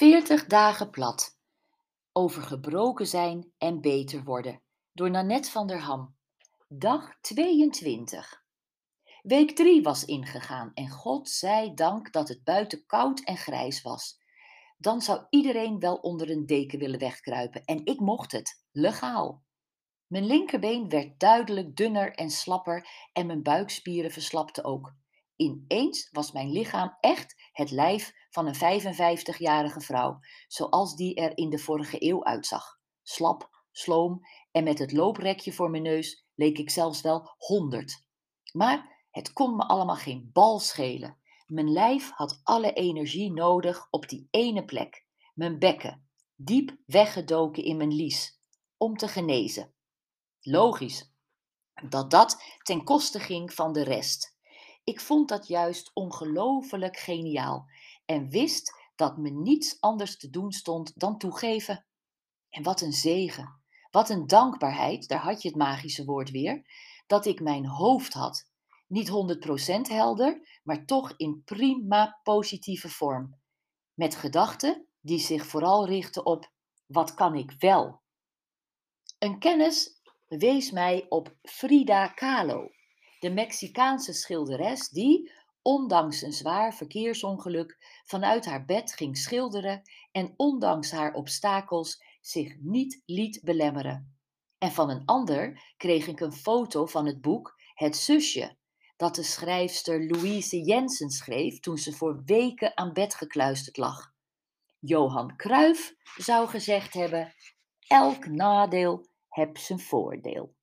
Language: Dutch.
40 dagen plat. Over gebroken zijn en beter worden. Door Nanette van der Ham. Dag 22. Week 3 was ingegaan en God zij dank dat het buiten koud en grijs was. Dan zou iedereen wel onder een deken willen wegkruipen en ik mocht het, legaal. Mijn linkerbeen werd duidelijk dunner en slapper en mijn buikspieren verslapten ook. Ineens was mijn lichaam echt het lijf van een 55-jarige vrouw, zoals die er in de vorige eeuw uitzag. Slap, sloom en met het looprekje voor mijn neus leek ik zelfs wel honderd. Maar het kon me allemaal geen bal schelen. Mijn lijf had alle energie nodig op die ene plek, mijn bekken, diep weggedoken in mijn lies, om te genezen. Logisch dat dat ten koste ging van de rest. Ik vond dat juist ongelooflijk geniaal en wist dat me niets anders te doen stond dan toegeven. En wat een zegen, wat een dankbaarheid, daar had je het magische woord weer, dat ik mijn hoofd had. Niet 100% helder, maar toch in prima positieve vorm. Met gedachten die zich vooral richten op wat kan ik wel. Een kennis wees mij op Frida Kahlo de Mexicaanse schilderes die, ondanks een zwaar verkeersongeluk, vanuit haar bed ging schilderen en ondanks haar obstakels zich niet liet belemmeren. En van een ander kreeg ik een foto van het boek Het zusje, dat de schrijfster Louise Jensen schreef toen ze voor weken aan bed gekluisterd lag. Johan Cruijff zou gezegd hebben: elk nadeel heb zijn voordeel.